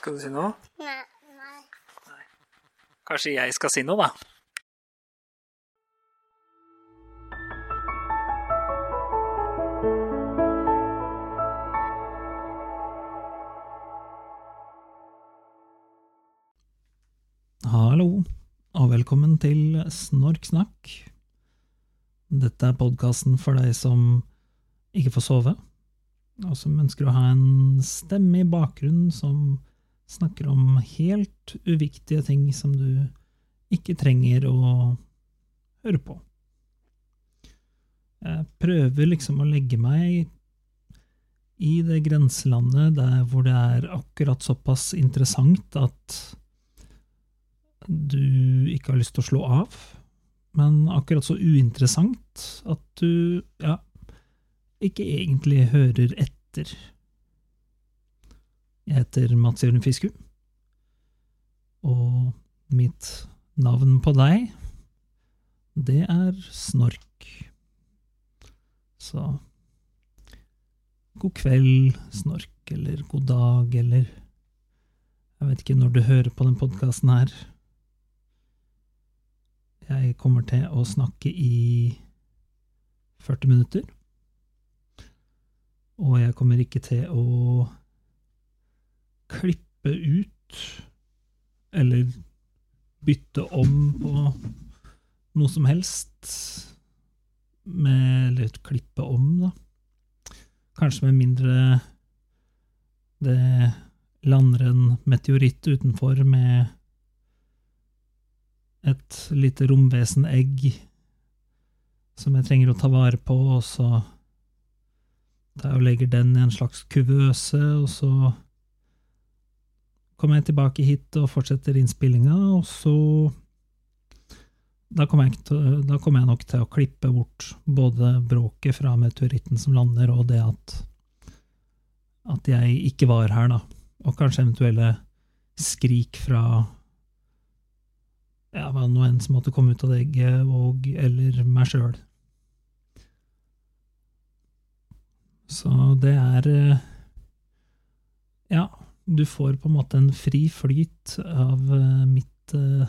Skal du si noe? Nei. nei. Kanskje jeg skal si noe, da? Hallo, og velkommen til Snorksnakk. Dette er podkasten for deg som ikke får sove, og som ønsker å ha en stemme i bakgrunnen som snakker om helt uviktige ting som du ikke trenger å høre på. Jeg prøver liksom å legge meg i det grenselandet der hvor det er akkurat såpass interessant at du ikke har lyst til å slå av, men akkurat så uinteressant at du, ja, ikke egentlig hører etter. Jeg heter Mats Jørgen Fisku, og mitt navn på deg, det er Snork. Så god kveld, Snork, eller god dag, eller jeg vet ikke når du hører på den podkasten her. Jeg kommer til å snakke i 40 minutter. Og jeg kommer ikke til å klippe ut eller bytte om på noe som helst med Eller klippe om, da. Kanskje med mindre det lander en meteoritt utenfor med et lite romvesenegg som jeg trenger å ta vare på, og så tar jeg og legger den i en slags kuvøse, og så kommer jeg tilbake hit og fortsetter innspillinga, og så da kommer, jeg, da kommer, jeg nok til å klippe bort både bråket fra meteoritten som lander, og det at, at jeg ikke var her, da, og kanskje eventuelle skrik fra ja, hva nå enn som måtte komme ut av det egget, og eller meg sjøl. Så det er eh, Ja, du får på en måte en fri flyt av eh, mitt eh,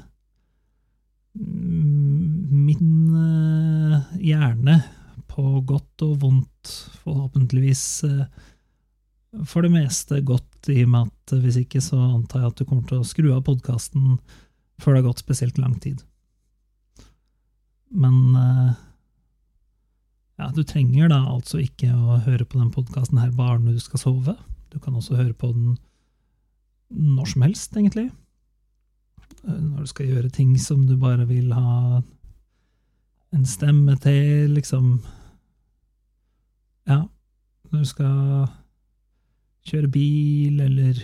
Min hjerne, på godt og vondt, forhåpentligvis for det meste godt, i og med at hvis ikke, så antar jeg at du kommer til å skru av podkasten før det har gått spesielt lang tid. Men eh, ja, du trenger da altså ikke å høre på den podkasten her bare når du skal sove. Du kan også høre på den når som helst, egentlig. Eh, når du skal gjøre ting som du bare vil ha en stemme til, liksom Ja, når du skal kjøre bil, eller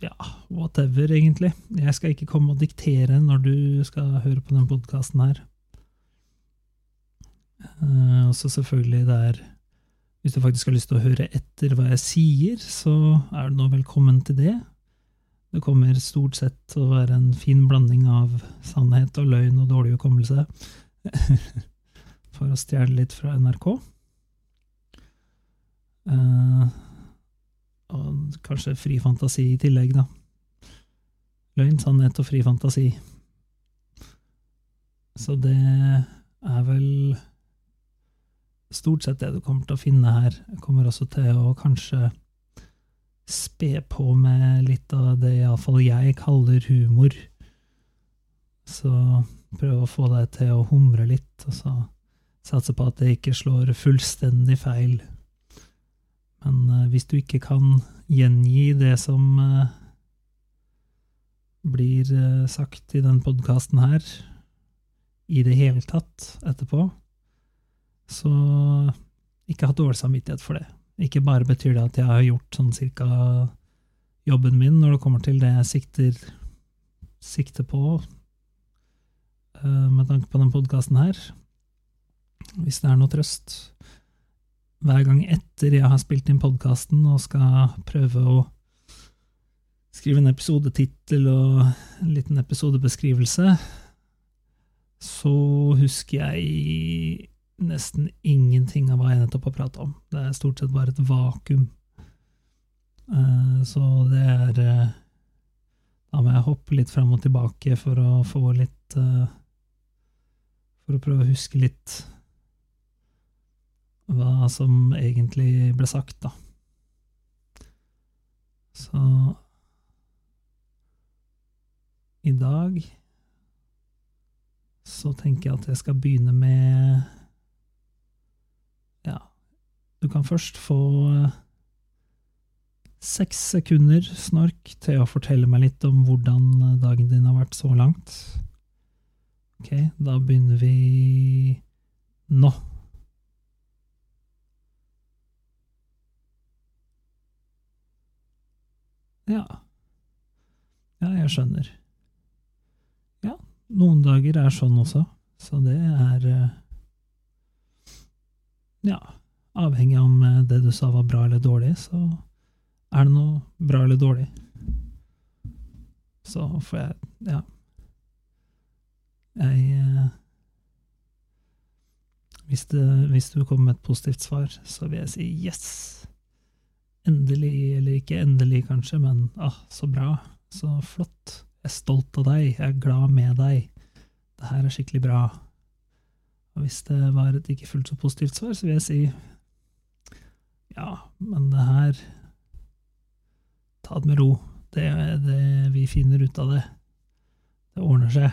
ja, whatever, egentlig. Jeg skal ikke komme og diktere når du skal høre på den podkasten her. Uh, og så selvfølgelig der Hvis du faktisk har lyst til å høre etter hva jeg sier, så er du nå velkommen til det. Det kommer stort sett til å være en fin blanding av sannhet og løgn og dårlig hukommelse. For å stjele litt fra NRK. Uh, og kanskje fri fantasi i tillegg, da. Løgn, sannhet og fri fantasi. Så det er vel stort sett det du kommer til å finne her. Kommer også til å kanskje spe på med litt av det iallfall jeg kaller humor. Så prøv å få deg til å humre litt, og så satse på at det ikke slår fullstendig feil. Men uh, hvis du ikke kan gjengi det som uh, blir uh, sagt i den podkasten her, i det hele tatt etterpå, så ikke ha dårlig samvittighet for det. Ikke bare betyr det at jeg har gjort sånn cirka jobben min når det kommer til det jeg sikter, sikter på, med tanke på den podkasten her. Hvis det er noe trøst, hver gang etter jeg har spilt inn podkasten og skal prøve å skrive en episodetittel og en liten episodebeskrivelse, så husker jeg nesten ingenting av hva jeg nettopp har prata om. Det er stort sett bare et vakuum. Eh, så det er eh, Da må jeg hoppe litt fram og tilbake for å få litt eh, For å prøve å huske litt hva som egentlig ble sagt, da. Så i dag så tenker jeg at jeg skal begynne med du kan først få eh, seks sekunder snork til å fortelle meg litt om hvordan dagen din har vært så langt. Ok, da begynner vi nå. Ja. Ja, jeg skjønner. Ja, noen dager er sånn også, så det er eh, Ja, avhengig av om eh, det du sa var bra eller dårlig, så er det noe bra eller dårlig. Så får jeg Ja. Jeg eh, hvis, det, hvis du kommer med et positivt svar, så vil jeg si yes. Endelig, eller ikke endelig, kanskje, men ah, så bra. Så flott. Jeg er stolt av deg. Jeg er glad med deg. Det her er skikkelig bra. Og hvis det var et ikke fullt så positivt svar, så vil jeg si ja, men det her Ta det med ro. Det, det, vi finner ut av det. Det ordner seg.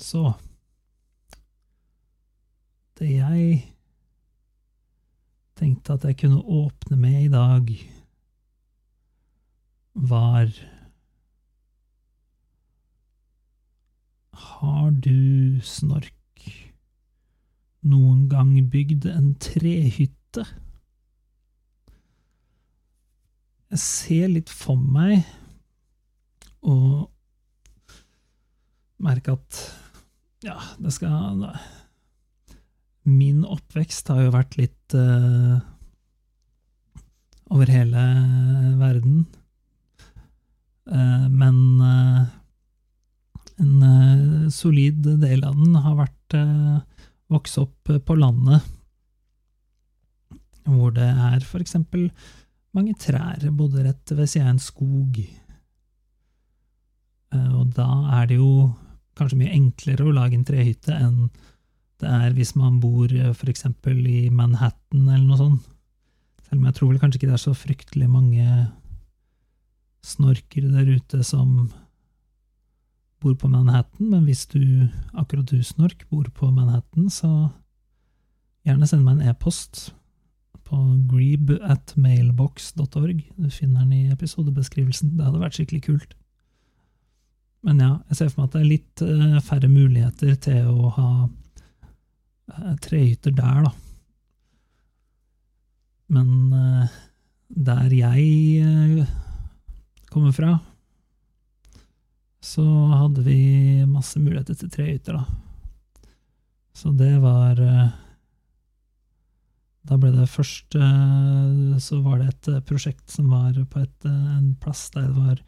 Så Det jeg tenkte at jeg kunne åpne med i dag, var Har du, Snork, noen gang bygd en trehytte? Jeg ser litt for meg og merker at ja, det skal Min oppvekst har jo vært litt uh, over hele verden. Uh, men uh, en solid del av den har vært vokse opp på landet, hvor det er for eksempel mange trær. Bodde rett ved siden av en skog. Og da er det jo kanskje mye enklere å lage en trehytte enn det er hvis man bor for eksempel i Manhattan eller noe sånt. Selv om jeg tror vel kanskje ikke det er så fryktelig mange snorkere der ute som bor på Manhattan, men hvis du, akkurat du, Snork, bor på Manhattan, så gjerne send meg en e-post på greeb. Du finner den i episodebeskrivelsen. Det hadde vært skikkelig kult. Men ja, jeg ser for meg at det er litt uh, færre muligheter til å ha uh, trehytter der, da. Men uh, der jeg kommer fra, så hadde vi masse muligheter til tre trehytter, da. Så det var Da ble det først Så var det et prosjekt som var på et, en plass der det var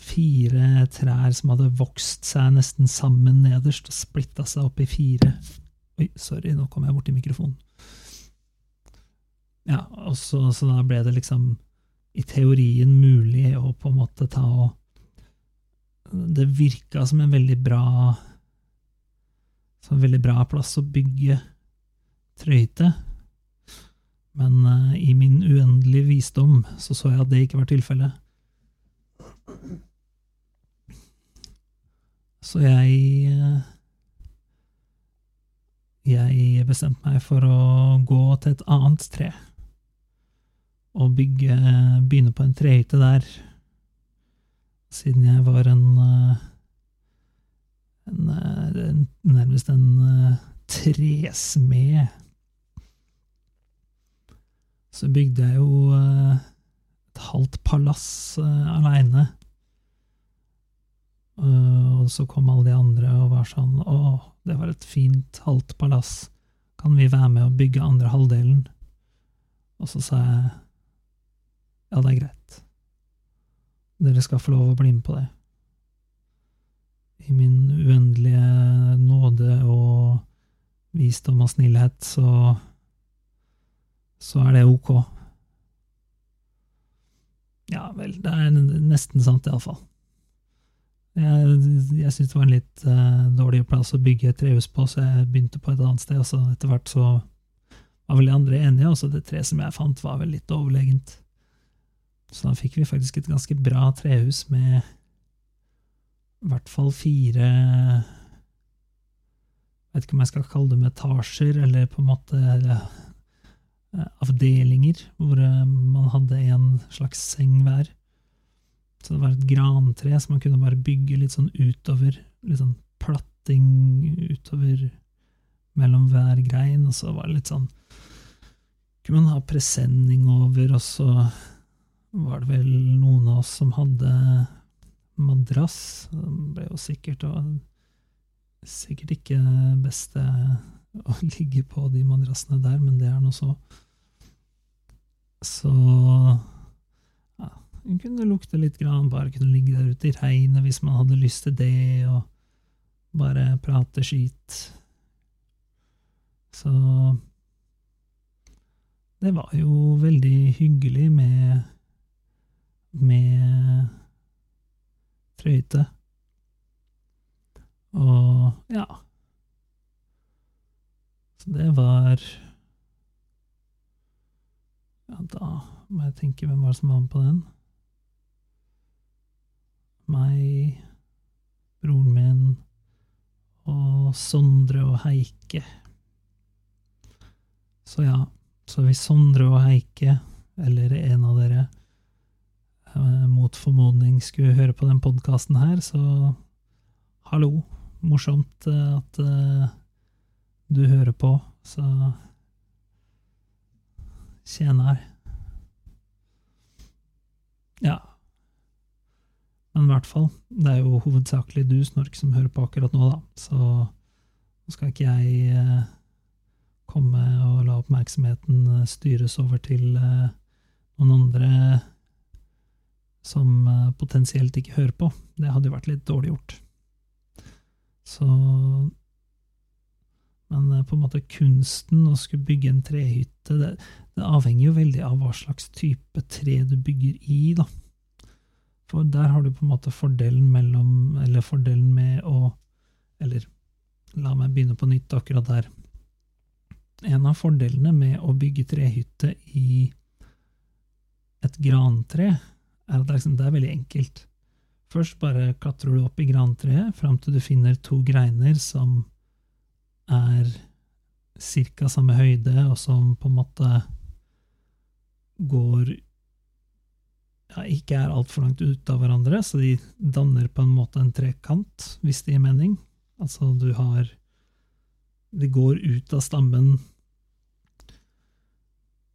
fire trær som hadde vokst seg nesten sammen nederst og splitta seg opp i fire. Oi, sorry, nå kom jeg borti mikrofonen. Ja, og så, så, da ble det liksom i teorien mulig å på en måte ta og Det virka som en veldig bra Som en veldig bra plass å bygge trøyte. Men uh, i min uendelige visdom så så jeg at det ikke var tilfellet. Så jeg Jeg bestemte meg for å gå til et annet tre og bygge Begynne på en trehytte der, siden jeg var en, en, en Nærmest en tresmed. Så bygde jeg jo et halvt palass aleine. Og så kom alle de andre og var sånn Å, det var et fint halvt palass. Kan vi være med og bygge andre halvdelen? Og så sa jeg ja, det er greit. Dere skal få lov å bli med på det. I min uendelige nåde og visdom og snillhet så så er det ok. Ja vel, det er nesten sant, iallfall. Jeg, jeg syntes det var en litt uh, dårlig plass å bygge et trehus på, så jeg begynte på et annet sted, og så etter hvert så var vel de andre enige, og så det treet som jeg fant, var vel litt overlegent. Så da fikk vi faktisk et ganske bra trehus med i hvert fall fire Jeg vet ikke om jeg skal kalle dem etasjer, eller på en måte eller, avdelinger, hvor man hadde en slags seng hver. Så det var et grantre som man kunne bare bygge litt sånn utover. Litt sånn platting utover mellom hver grein, og så var det litt sånn Kunne man ha presenning over, og så var det vel noen av oss som hadde madrass. Det ble jo sikkert sikkert ikke beste å ligge på de madrassene der, men det er nå så. Så ja, hun kunne lukte litt, grann, bare kunne ligge der ute i regnet hvis man hadde lyst til det, og bare prate skit. Så det var jo veldig hyggelig med med trøyte. Og ja Så det var Ja, da må jeg tenke hvem var det som var med på den. Meg, broren min og Sondre og Heike. Så ja, så hvis Sondre og Heike, eller en av dere, mot formodning skulle høre på den podkasten her, så hallo. Morsomt eh, at uh, du hører på, så tjener. Ja. Men i hvert fall, det er jo hovedsakelig du, Snork, som hører på akkurat nå, da, så nå skal ikke jeg komme og la oppmerksomheten styres over til noen andre som potensielt ikke hører på. Det hadde jo vært litt dårlig gjort. Så Men på en måte kunsten å skulle bygge en trehytte, det, det, avhenger jo veldig av hva slags type tre du bygger i, da. For der har du på en måte fordelen mellom Eller fordelen med å Eller la meg begynne på nytt akkurat der. En av fordelene med å bygge trehytte i et grantre, er at liksom, det er veldig enkelt. Først bare klatrer du opp i grantreet fram til du finner to greiner som er ca. samme høyde, og som på en måte går ja, ikke er altfor langt ut av hverandre, så de danner på en måte en trekant, hvis det gir mening. Altså, du har De går ut av stammen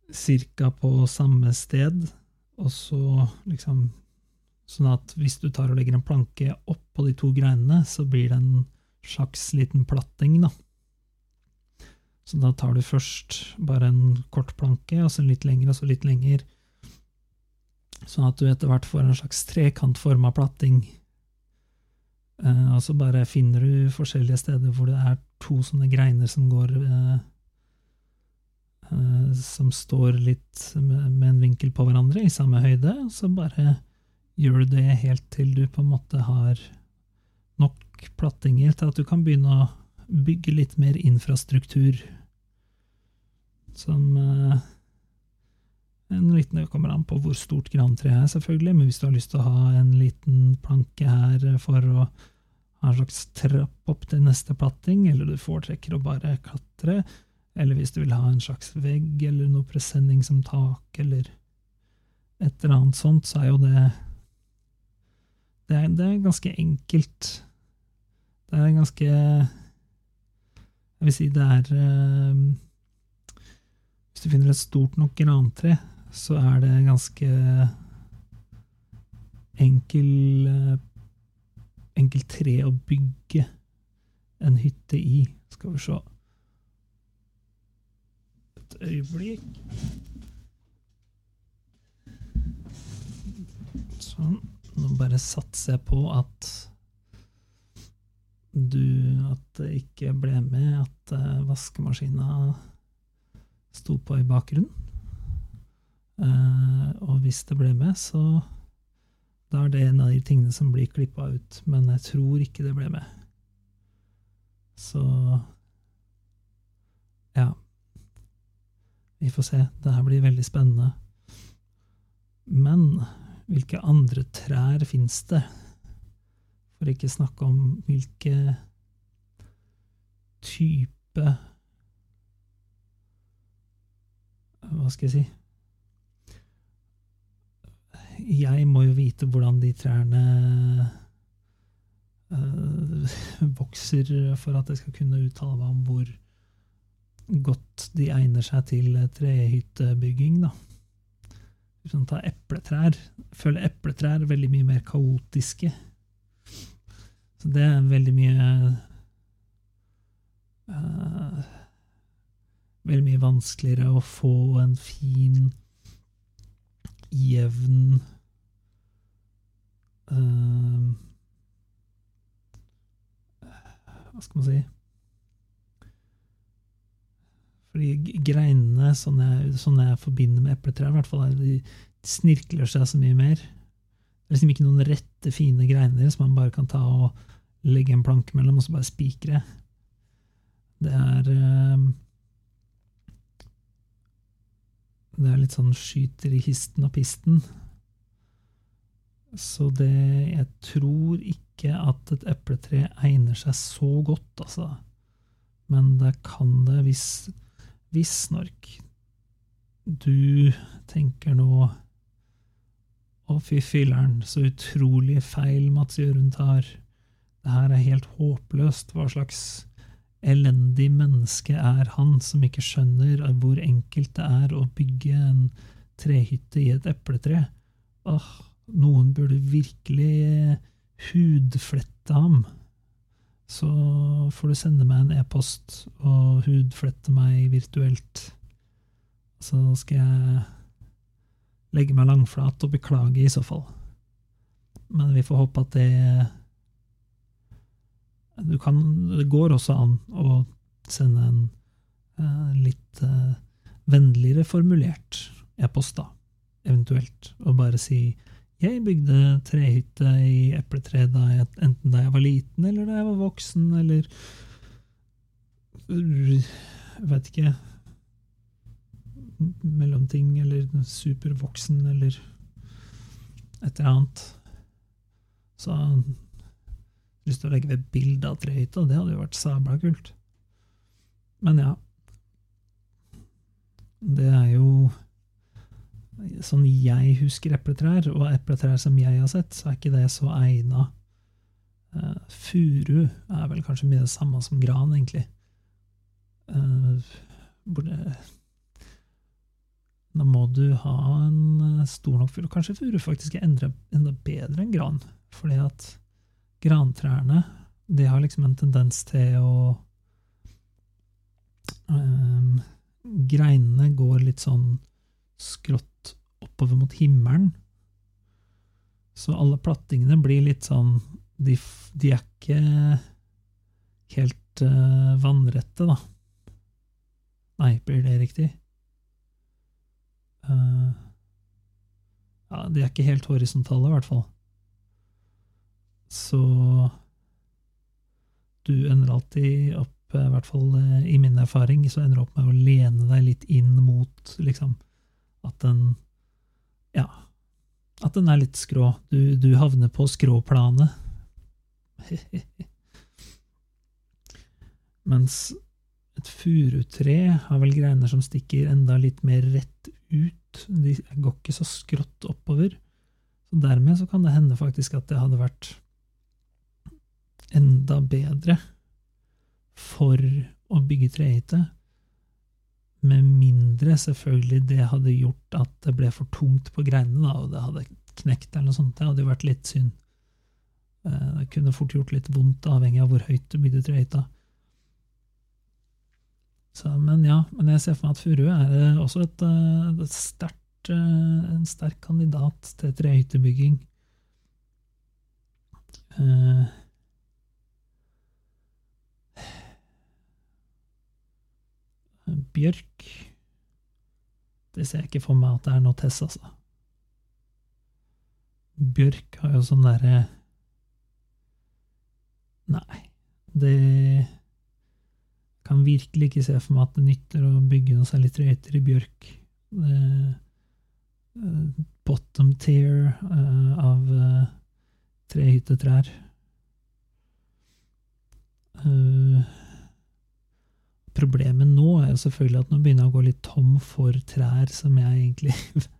ca. på samme sted, og så liksom Sånn at hvis du tar og legger en planke oppå de to greinene, så blir det en slags liten platting, da. Så da tar du først bare en kort planke, og så litt lengre, og så litt lenger. Sånn at du etter hvert får en slags trekantforma platting. Eh, og så bare finner du forskjellige steder hvor det er to sånne greiner som går eh, Som står litt med, med en vinkel på hverandre, i samme høyde. Så bare gjør du det helt til du på en måte har nok plattinger til at du kan begynne å bygge litt mer infrastruktur. Som eh, en liten Det kommer an på hvor stort grantreet er, selvfølgelig, men hvis du har lyst til å ha en liten planke her for å ha en slags trapp opp til neste platting, eller du foretrekker å bare klatre, eller hvis du vil ha en slags vegg eller noe presenning som tak, eller et eller annet sånt, så er jo det det er, det er ganske enkelt. Det er ganske Jeg vil si det er uh, Hvis du finner et stort nok grantre, så er det ganske enkel uh, enkelt tre å bygge en hytte i. Skal vi se Øyeblikk. Sånn. Nå bare satser jeg på at du At det ikke ble med at uh, vaskemaskina sto på i bakgrunnen. Eh, og hvis det ble med, så da er det en av de tingene som blir klippa ut. Men jeg tror ikke det ble med. Så ja. Vi får se. Det her blir veldig spennende. Men hvilke andre trær fins det? For ikke snakke om hvilke type Hva skal jeg si? Jeg må jo vite hvordan de trærne øh, vokser for at jeg skal kunne uttale meg om hvor godt de egner seg til trehyttebygging, da. Man tar epletrær føler epletrær veldig mye mer kaotiske. Så det er veldig mye uh, Veldig mye vanskeligere å få en fin, jevn uh, Hva skal man si Fordi greinene, sånn jeg, sånn jeg forbinder med epletrær, i hvert fall, de snirkler seg så mye mer. Det er liksom ikke noen rette, fine greiner som man bare kan ta og legge en planke mellom, og så bare spikre. Det er eh, Det er litt sånn skyter i histen og pisten. Så det Jeg tror ikke at et epletre egner seg så godt, altså. Men det kan det hvis Visstnok du tenker nå Å, fy filler'n, så utrolig feil Mats Jørund tar. Det her er helt håpløst. Hva slags elendig menneske er han som ikke skjønner hvor enkelt det er å bygge en trehytte i et epletre? Åh, noen burde virkelig hudflette ham. Så får du sende meg en e-post og hudflette meg virtuelt. Så skal jeg legge meg langflat og beklage i så fall. Men vi får håpe at det du kan, Det går også an å sende en eh, litt eh, vennligere formulert e-post, da, eventuelt, og bare si jeg bygde trehytte i epletre da jeg, enten da jeg var liten, eller da jeg var voksen, eller Jeg vet ikke Mellomting, eller supervoksen, eller et eller annet. Så lyst til å legge ved bilde av trehytta. Det hadde jo vært sabla kult. Men ja. Det er jo Sånn jeg husker epletrær, og epletrær som jeg har sett, så er ikke det så egna. Uh, furu er vel kanskje mye det samme som gran, egentlig. Uh, burde Da må du ha en stor nok furu. Kanskje furu faktisk er enda, enda bedre enn gran, fordi at grantrærne de har liksom en tendens til å um, Greinene går litt sånn skrått oppover mot himmelen. Så alle plattingene blir litt sånn De, de er ikke helt uh, vannrette, da. Nei, blir det riktig? Uh, ja, de er ikke helt horisontale, i hvert fall. Så du ender alltid opp, i hvert fall i min erfaring, så ender du opp med å lene deg litt inn mot liksom at den Ja, at den er litt skrå. Du, du havner på skråplanet. Mens et furutre har vel greiner som stikker enda litt mer rett ut. De går ikke så skrått oppover. Så dermed så kan det hende faktisk at det hadde vært enda bedre for å bygge trehytte med mindre selvfølgelig det hadde gjort at det ble for tungt på greinene, da, og det hadde knekt eller noe sånt. Det hadde jo vært litt synd. Eh, det kunne fort gjort litt vondt, avhengig av hvor høyt du bygde trehytta. Men ja, men jeg ser for meg at furu er eh, også et, eh, et sterkt, en sterk kandidat til trehyttebygging. Bjørk Det ser jeg ikke for meg at det er noe Tess, altså. Bjørk har jo sånn derre Nei, det kan virkelig ikke se for meg at det nytter å bygge noe særlig trøyter i bjørk. Det, eh, bottom tier eh, av trehyttetrær. Problemet nå er jo selvfølgelig at nå begynner jeg å gå litt tom for trær som jeg egentlig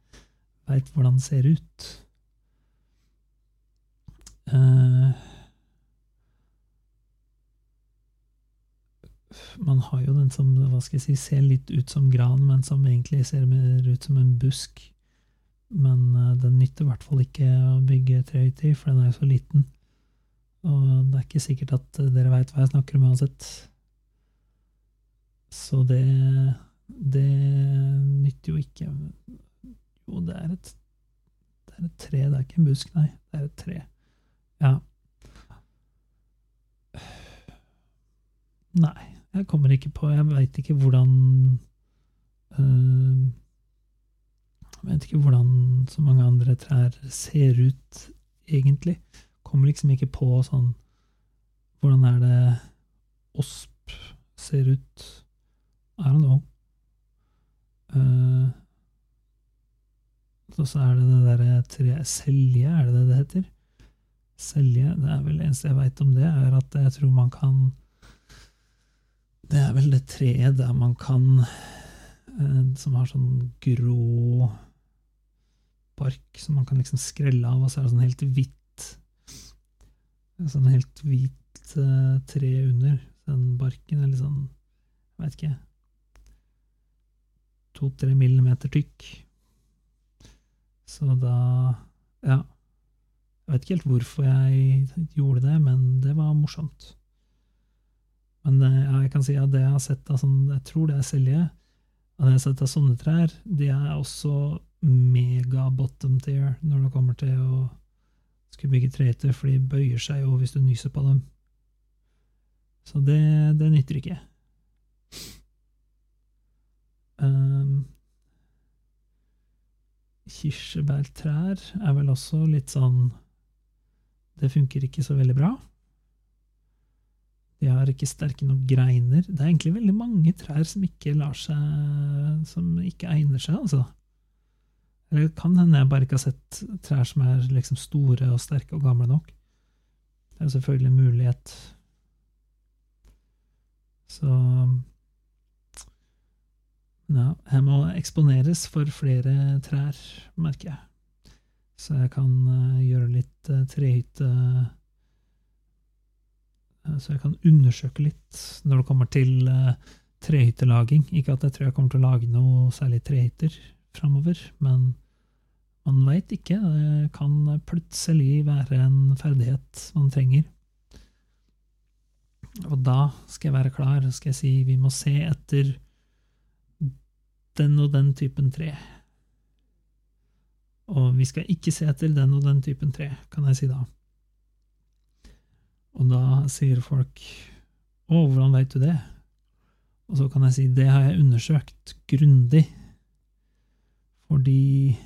veit hvordan ser ut. Uh, man har jo den som hva skal jeg si, ser litt ut som gran, men som egentlig ser mer ut som en busk. Men uh, den nytter i hvert fall ikke å bygge trehytte i, for den er jo så liten. Og det er ikke sikkert at uh, dere veit hva jeg snakker om uansett. Så det Det nytter jo ikke Jo, det er et Det er et tre, det er ikke en busk, nei. Det er et tre. Ja. Nei. Jeg kommer ikke på Jeg veit ikke hvordan øh, Jeg vet ikke hvordan så mange andre trær ser ut, egentlig. Kommer liksom ikke på sånn Hvordan er det osp ser ut? I don't know. Uh, og så er det det derre tre Selje, er det det det heter? Selje. Det er vel eneste jeg veit om det, er at jeg tror man kan det er vel det treet der man kan eh, Som har sånn grå bark som man kan liksom skrelle av, og så er det sånn helt hvitt Sånn helt hvit tre under. Den barken eller sånn Jeg veit ikke To-tre millimeter tykk. Så da Ja. Jeg vet ikke helt hvorfor jeg gjorde det, men det var morsomt. Men eh, ja, jeg kan si at det jeg har sett av sånn, jeg tror det er selje, at jeg har sett av sånne trær, de er også mega bottom tier når det kommer til å skulle bygge trehytter, for de bøyer seg jo hvis du nyser på dem. Så det, det nytter ikke. Um, kirsebærtrær er vel også litt sånn Det funker ikke så veldig bra. De har ikke sterke nok greiner. Det er egentlig veldig mange trær som ikke lar seg Som ikke egner seg, altså. Det kan hende jeg bare ikke har sett trær som er liksom store og sterke og gamle nok. Det er jo selvfølgelig en mulighet. Så Ja, jeg må eksponeres for flere trær, merker jeg. Så jeg kan uh, gjøre litt uh, trehytte Eh, så jeg kan undersøke litt når det kommer til trehyttelaging. Ikke at jeg tror jeg kommer til å lage noe særlig trehytter framover, men man veit ikke. Det kan plutselig være en ferdighet man trenger. Og da skal jeg være klar, skal jeg si vi må se etter den og den typen tre. Og vi skal ikke se etter den og den typen tre, kan jeg si da. Og da sier folk 'Å, hvordan veit du det?' Og så kan jeg si 'Det har jeg undersøkt grundig', fordi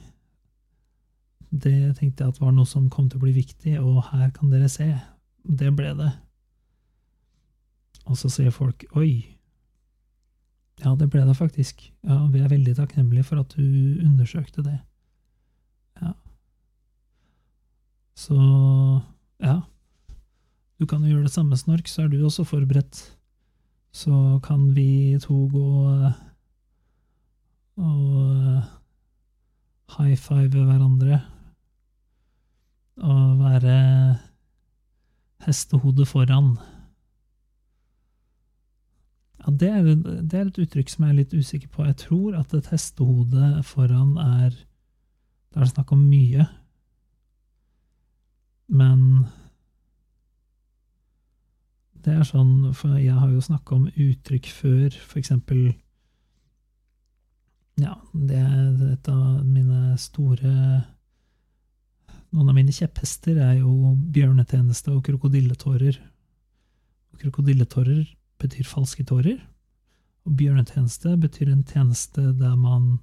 det tenkte jeg at var noe som kom til å bli viktig, og her kan dere se. Det ble det. Og så sier folk 'oi'. Ja, det ble det faktisk. Ja, vi er veldig takknemlige for at du undersøkte det. Ja. Så ja. Du kan jo gjøre det samme, Snork, så er du også forberedt. Så kan vi to gå og high five hverandre og være hestehodet foran. Ja, det er, det er, et uttrykk som jeg er litt usikker på. Jeg tror at et hestehode foran er Det er snakk om mye. Men det er sånn, for jeg har jo snakka om uttrykk før, for eksempel Ja, det er et av mine store Noen av mine kjepphester er jo bjørnetjeneste og krokodilletårer. Krokodilletårer betyr falske tårer, og bjørnetjeneste betyr en tjeneste der man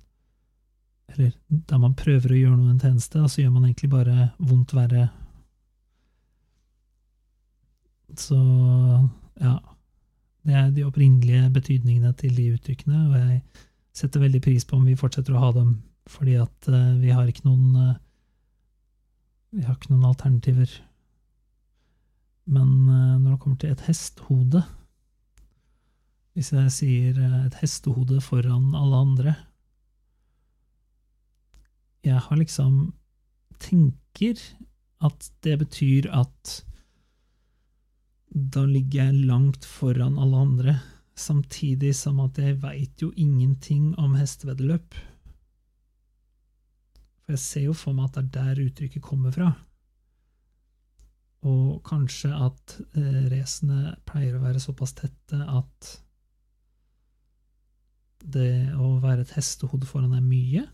Eller der man prøver å gjøre noe en tjeneste, og så gjør man egentlig bare vondt verre. Så ja. Det er de opprinnelige betydningene til de uttrykkene, og jeg setter veldig pris på om vi fortsetter å ha dem, fordi at uh, vi har ikke noen uh, Vi har ikke noen alternativer. Men uh, når det kommer til et hestehode Hvis jeg sier et hestehode foran alle andre Jeg har liksom tenker at det betyr at da ligger jeg langt foran alle andre, samtidig som at jeg veit jo ingenting om hesteveddeløp. For jeg ser jo for meg at det er der uttrykket kommer fra. Og kanskje at eh, racene pleier å være såpass tette at det å være et hestehode foran er mye.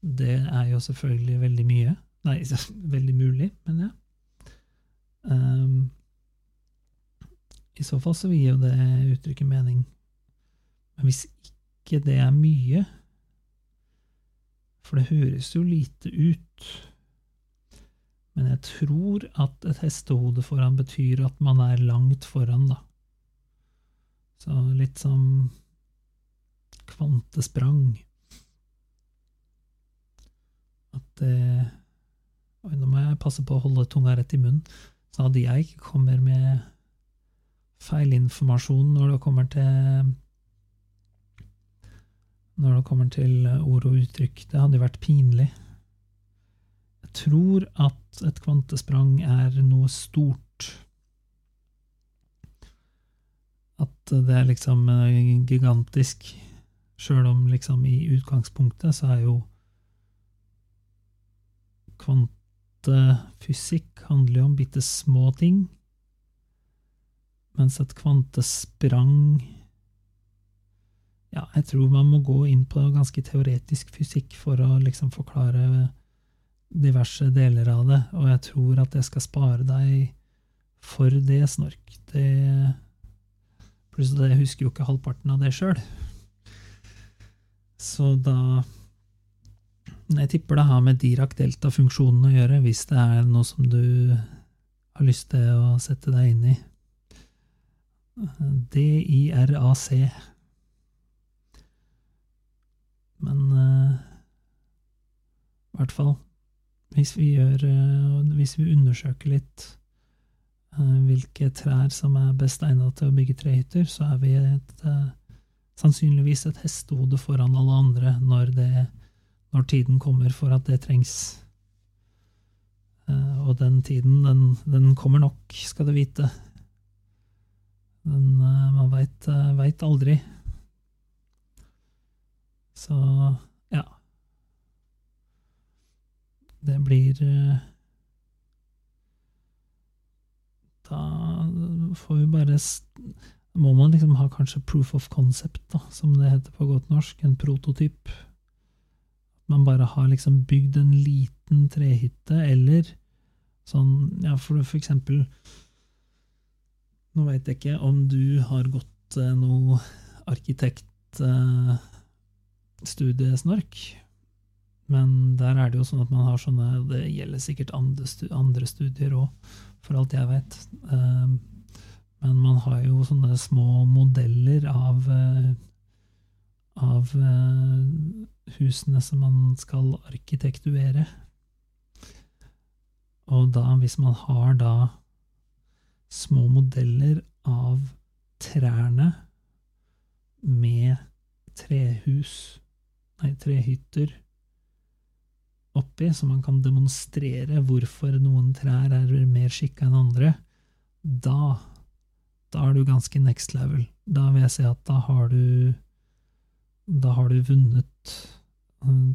Det er jo selvfølgelig veldig mye. Nei, veldig mulig, mener jeg. Um, I så fall så vil jo det uttrykke mening. Men hvis ikke det er mye For det høres jo lite ut. Men jeg tror at et hestehode foran betyr at man er langt foran, da. Så litt som kvantesprang. At det Oi, nå må jeg passe på å holde tunga rett i munnen så at jeg ikke kommer med feilinformasjon når det kommer til når det kommer til ord og uttrykk. Det hadde jo vært pinlig. Jeg tror at et kvantesprang er noe stort. At det er liksom gigantisk. Sjøl om liksom i utgangspunktet så er jo kvantefysikk handler jo om bitte små ting, mens et kvantesprang Ja, jeg tror man må gå inn på ganske teoretisk fysikk for å liksom forklare diverse deler av det, og jeg tror at jeg skal spare deg for det, Snork. Det Pluss at jeg husker jo ikke halvparten av det sjøl. Så da jeg tipper det har med Dirac-delta-funksjonen å gjøre, hvis det er noe som du har lyst til å sette deg inn i. DIRAC. Men uh, i hvert fall hvis vi gjør uh, Hvis vi undersøker litt uh, hvilke trær som er best egnet til å bygge trehytter, så er vi et, sannsynligvis et hestehode foran alle andre når det når tiden kommer for at det trengs. Eh, og den tiden, den, den kommer nok, skal du vite. Den, eh, man veit eh, aldri. Så ja. Det blir Da får vi bare Må man liksom ha kanskje proof of concept, da, som det heter på godt norsk. En prototyp man bare har liksom bygd en liten trehytte, eller sånn Ja, for, for eksempel Nå veit jeg ikke om du har gått eh, noe arkitektstudiesnork, eh, men der er det jo sånn at man har sånne Det gjelder sikkert andre, studier òg, for alt jeg vet. Eh, men man har jo sånne små modeller av eh, av eh, husene som man skal arkitektuere. Og da, hvis man har da små modeller av trærne med trehus, nei, trehytter oppi, så man kan demonstrere hvorfor noen trær er mer skikka enn andre, da, da er du ganske next level. Da vil jeg si at da har du da har du vunnet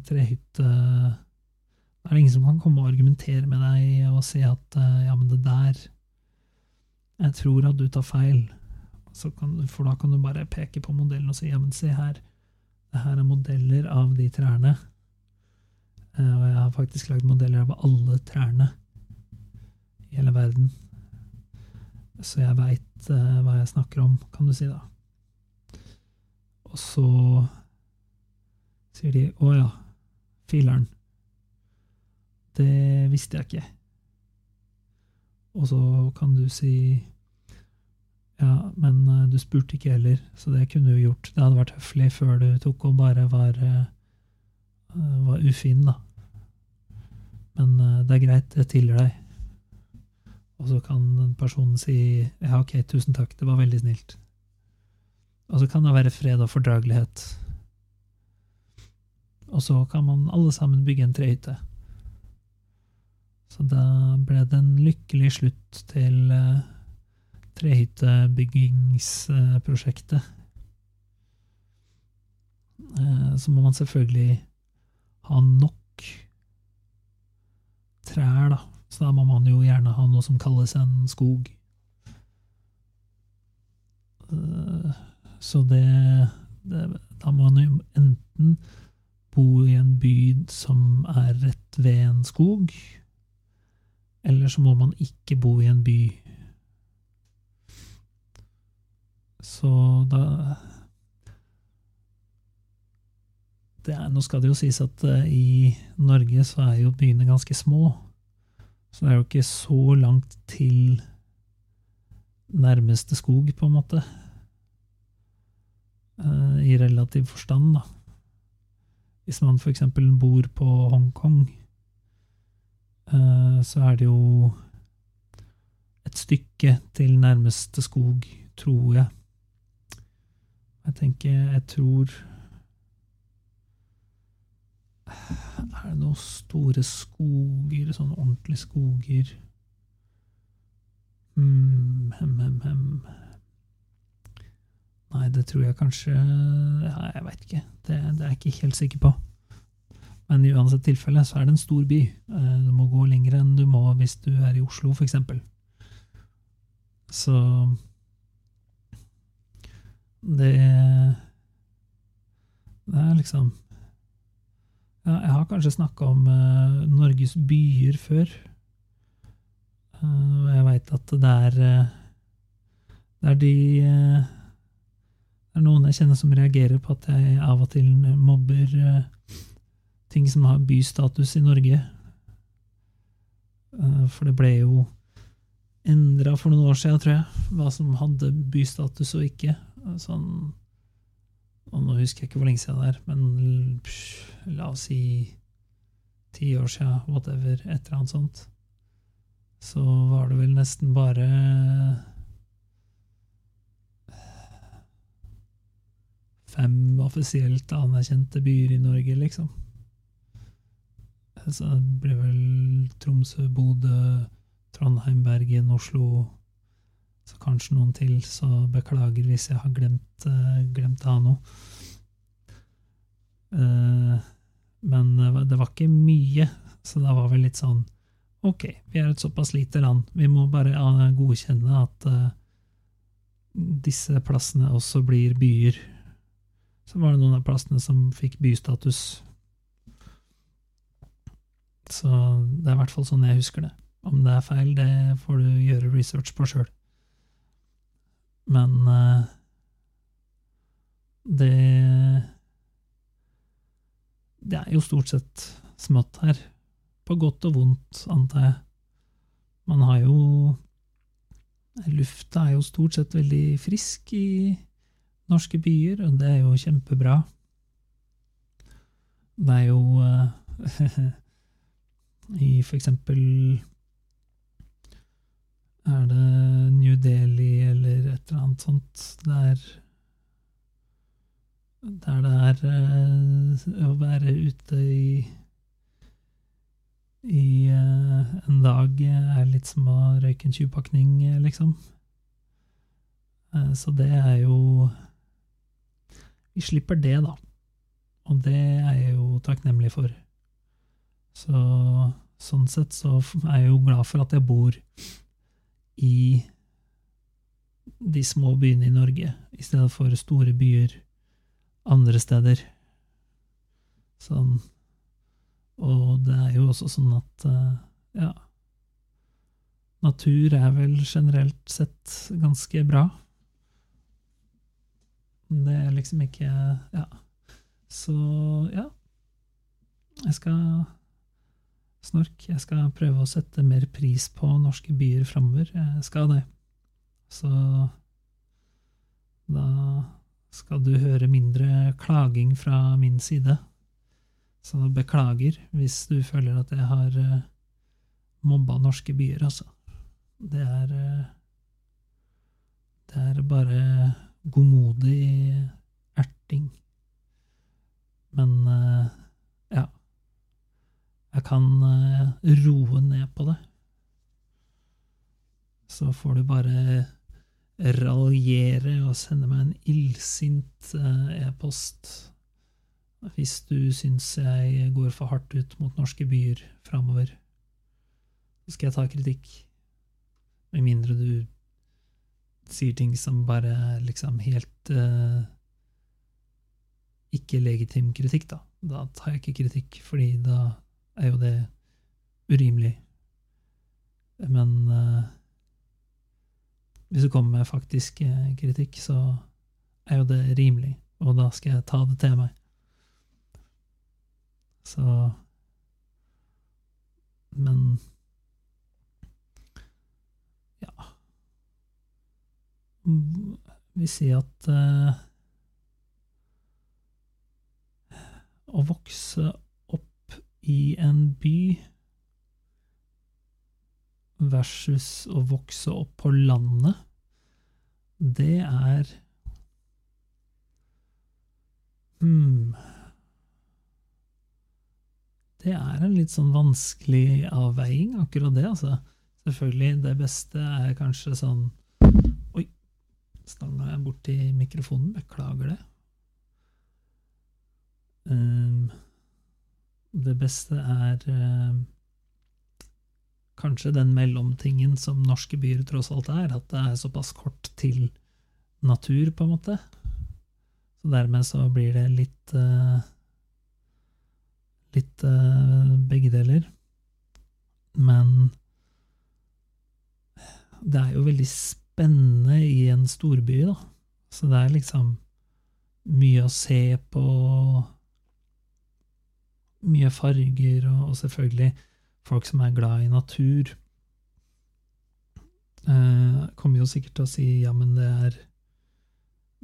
trehytte Da er det ingen som kan komme og argumentere med deg og si at eh, ja, men det der Jeg tror at du tar feil. Kan, for da kan du bare peke på modellen og si ja, men se her, det her er modeller av de trærne. Eh, og jeg har faktisk lagd modeller av alle trærne i hele verden. Så jeg veit uh, hva jeg snakker om, kan du si, da. Og så Sier de 'Å ja, filler'n'. Det visste jeg ikke. Og så kan du si ja, men uh, du spurte ikke heller, så det kunne du gjort. Det hadde vært høflig før du tok og bare var, uh, var ufin, da. Men uh, det er greit, jeg tilgir deg. Og så kan den personen si ja, ok, tusen takk, det var veldig snilt. Og så kan det være fred og fordragelighet. Og så kan man alle sammen bygge en trehytte. Så da ble det en lykkelig slutt til uh, trehyttebyggingsprosjektet. Uh, så må man selvfølgelig ha nok trær, da. Så da må man jo gjerne ha noe som kalles en skog. Uh, så det, det Da må man jo enten bo i en by som er rett ved en skog, eller så må man ikke bo i en by. Så da er, Nå skal det jo sies at uh, i Norge så er jo byene ganske små. Så det er jo ikke så langt til nærmeste skog, på en måte. Uh, I relativ forstand, da. Hvis man eksempel bor på Hongkong, uh, så er det jo et stykke til nærmeste skog, tror jeg. Jeg tenker Jeg tror Er det noen store skoger, sånne ordentlige skoger hmm, hem, hem, hem. Nei, det tror jeg kanskje Ja, jeg veit ikke. Det, det, er jeg ikke helt sikker på. Men i uansett tilfelle så er det en stor by. Eh, du må gå lenger enn du må hvis du er i Oslo, eksempel. Så det Det er liksom Jeg har kanskje snakka om uh, Norges byer før. Uh, jeg veit at det er uh, Det er de Det er noen jeg kjenner som reagerer på at jeg av og til mobber ting som har bystatus i Norge. for det ble jo endra for noen år siden, tror jeg, hva som hadde bystatus og ikke. Sånn og Nå husker jeg ikke hvor lenge siden det er, men la oss si ti år siden, whatever, et eller annet sånt, så var det vel nesten bare fem offisielt anerkjente byer i Norge, liksom. Så det ble vel Tromsø, Bodø, Trondheim, Bergen, Oslo så kanskje noen til, så beklager hvis jeg har glemt, uh, glemt av noe. Uh, men det var ikke mye, så da var vi litt sånn Ok, vi er et såpass lite land. Vi må bare godkjenne at uh, disse plassene også blir byer. Så var det noen av plassene som fikk bystatus. Så det er i hvert fall sånn jeg husker det. Om det er feil, det får du gjøre research på sjøl. Men uh, det Det er jo stort sett smått her. På godt og vondt, antar jeg. Man har jo Lufta er jo stort sett veldig frisk i norske byer, og det er jo kjempebra. Det er jo uh, I for eksempel er det New Delhi annet sånt der Der det er uh, å være ute i i uh, en dag er litt som å røyke en tjuvpakning, liksom. Uh, så det er jo Vi slipper det, da. Og det er jeg jo takknemlig for. Så sånn sett så er jeg jo glad for at jeg bor i de små byene i Norge, i stedet for store byer andre steder. Sånn. Og det er jo også sånn at uh, ja Natur er vel generelt sett ganske bra. Det er liksom ikke Ja. Så ja. Jeg skal Snork. Jeg skal prøve å sette mer pris på norske byer framover. Jeg skal det. Så da skal du høre mindre klaging fra min side. Så beklager hvis du føler at jeg har uh, mobba norske byer, altså. Det er uh, Det er bare godmodig erting. Men uh, ja. Jeg kan roe ned på det. Så får du bare raljere og sende meg en illsint e-post hvis du syns jeg går for hardt ut mot norske byer framover. Så skal jeg ta kritikk. Med mindre du sier ting som bare er liksom helt uh, ikke legitim kritikk, da. Da tar jeg ikke kritikk, fordi da er jo det urimelig. Men uh, hvis du kommer med faktisk uh, kritikk, så er jo det rimelig, og da skal jeg ta det til meg. Så Men Ja Vi sier at uh, Å vokse opp i en by versus å vokse opp på landet, det er Hmm det er en litt sånn vanskelig avveiing, akkurat det, altså. Selvfølgelig, det beste er kanskje sånn Oi, stanga jeg borti mikrofonen. Beklager det. Um, det beste er um, kanskje den mellomtingen som norske byer tross alt er, at det er såpass kort til natur, på en måte. Så dermed så blir det litt uh, litt uh, begge deler. Men det er jo veldig spennende i en storby, da. Så det er liksom mye å se på. Mye farger, og, og selvfølgelig folk som er glad i natur. Eh, kommer jo sikkert til å si ja, men det er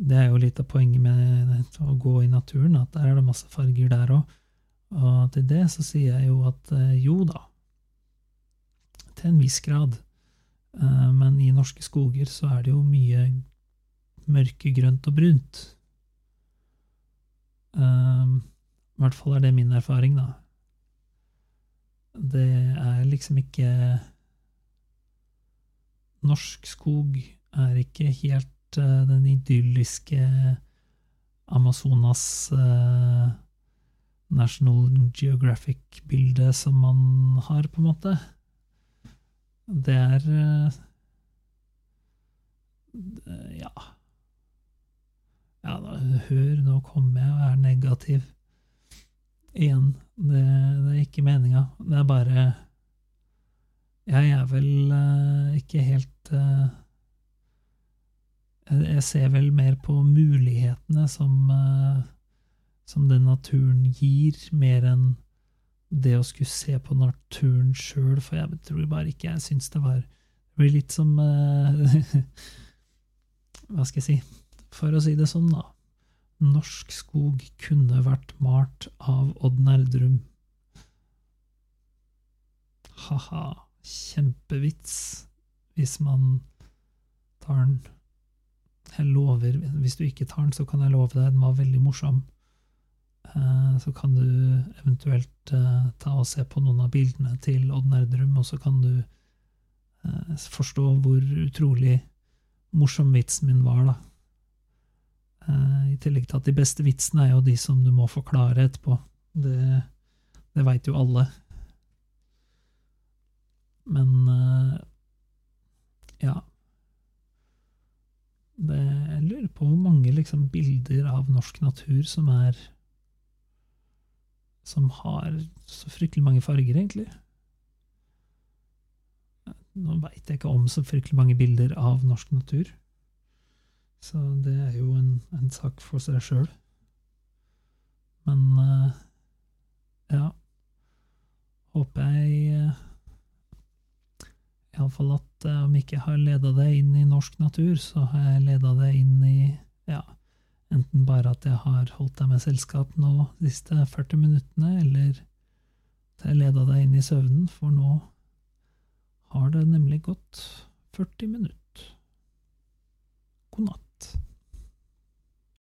Det er jo litt av poenget med å gå i naturen, at der er det masse farger der òg. Og til det så sier jeg jo at eh, jo da, til en viss grad. Eh, men i norske skoger så er det jo mye mørkegrønt og brunt. Eh, I hvert fall er det min erfaring, da. Det er liksom ikke Norsk skog er ikke helt den idylliske Amazonas uh, National Geographic-bildet som man har, på en måte. Det er uh, Ja. Ja, da, hør, nå kommer jeg og er negativ. Igjen, det, det er ikke meninga. Det er bare Jeg er vel uh, ikke helt uh, Jeg ser vel mer på mulighetene som uh, som den naturen gir, mer enn det å skulle se på naturen sjøl, for jeg tror bare ikke jeg syns det var Det blir litt som Hva skal jeg si For å si det sånn, da. Norsk skog kunne vært malt av Odd Nerdrum. Ha-ha. Kjempevits. Hvis man tar den. Jeg lover, hvis du ikke tar den, så kan jeg love deg den var veldig morsom. Eh, så kan du eventuelt eh, ta og se på noen av bildene til Odd Nerdrum, og så kan du eh, forstå hvor utrolig morsom vitsen min var, da. I tillegg til at de beste vitsene er jo de som du må forklare etterpå. Det, det veit jo alle. Men ja det, Jeg lurer på hvor mange liksom, bilder av norsk natur som er som har så fryktelig mange farger, egentlig. Nå veit jeg ikke om så fryktelig mange bilder av norsk natur, så det er jo en, en sak for seg sjøl. Men uh, ja Håper jeg uh, Iallfall at uh, om ikke jeg har leda det inn i norsk natur, så har jeg leda det inn i ja, enten bare at jeg har holdt deg med selskap nå de siste 40 minuttene, eller at jeg leda deg inn i søvnen, for nå har det nemlig gått 40 minutter. God natt.